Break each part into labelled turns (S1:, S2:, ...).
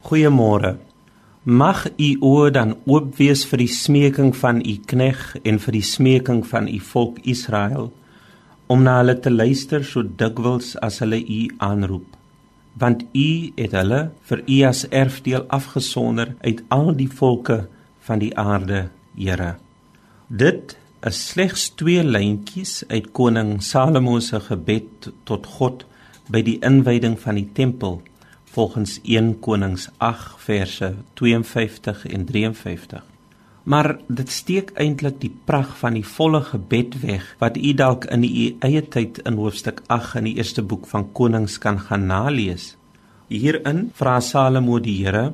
S1: Goeiemôre. Mag u oë dan oop wees vir die smeking van u knegg en vir die smeking van u volk Israel om na hulle te luister so dikwels as hulle u aanroep. Want u het hulle vir u as erfdeel afgesonder uit al die volke van die aarde, Here. Dit is slegs twee lyntjies uit koning Salomo se gebed tot God by die inwyding van die tempel volgens 1 Konings 8 verse 52 en 53. Maar dit steek eintlik die pragt van die volle gebed weg wat u dalk in u eie tyd in hoofstuk 8 in die eerste boek van Konings kan gaan nalees. Hierin vra Salomo die Here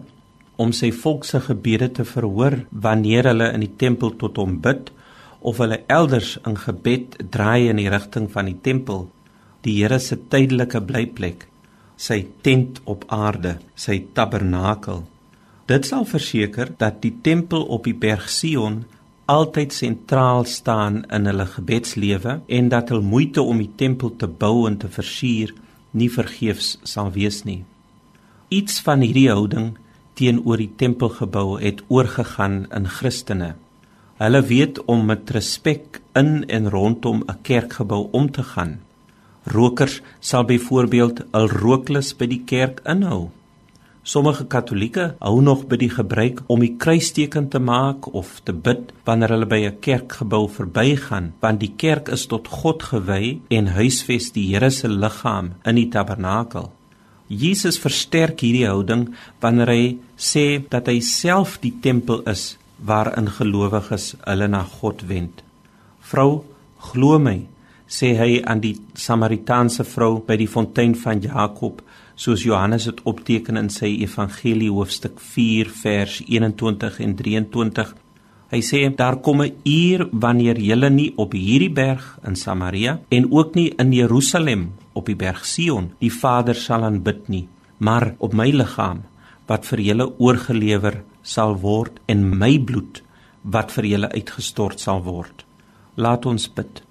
S1: om sy volk se gebede te verhoor wanneer hulle in die tempel tot hom bid of hulle elders in gebed draai in die rigting van die tempel, die Here se tydelike blyplek sy tent op aarde, sy tabernakel. Dit sal verseker dat die tempel op die berg Sion altyd sentraal staan in hulle gebedslewe en dat hul moeite om die tempel te bou en te versier nie vergeefs sal wees nie. Iets van hierdie houding teenoor die tempelgebou het oorgegaan in Christene. Hulle weet om met respek in en rondom 'n kerkgebou om te gaan. Rokers sal byvoorbeeld 'n rooklus by die kerk inhou. Sommige Katolieke hou nog by die gebruik om die kruisteken te maak of te bid wanneer hulle by 'n kerkgebou verbygaan, want die kerk is tot God gewy en huisves die Here se liggaam in die tabernakel. Jesus versterk hierdie houding wanneer hy sê dat hy self die tempel is waarin gelowiges hulle na God wend. Vrou, glo my, sê hy aan die Samaritaanse vrou by die fontein van Jakob, soos Johannes dit opteken in sy evangelie hoofstuk 4 vers 21 en 23. Hy sê daar kom 'n uur wanneer julle nie op hierdie berg in Samaria en ook nie in Jerusalem op die berg Sion die Vader sal aanbid nie, maar op my liggaam wat vir julle oorgelewer sal word en my bloed wat vir julle uitgestort sal word. Laat ons bid.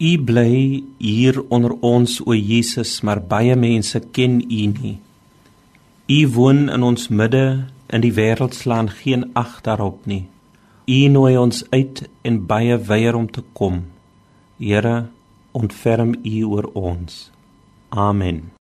S1: U bly hier onder ons o Jesus, maar baie mense ken U nie. U woon in ons midde, in die wêreld slaan geen ag daarop nie. U nooi ons uit en baie weier om te kom. Here, ontferm U oor ons. Amen.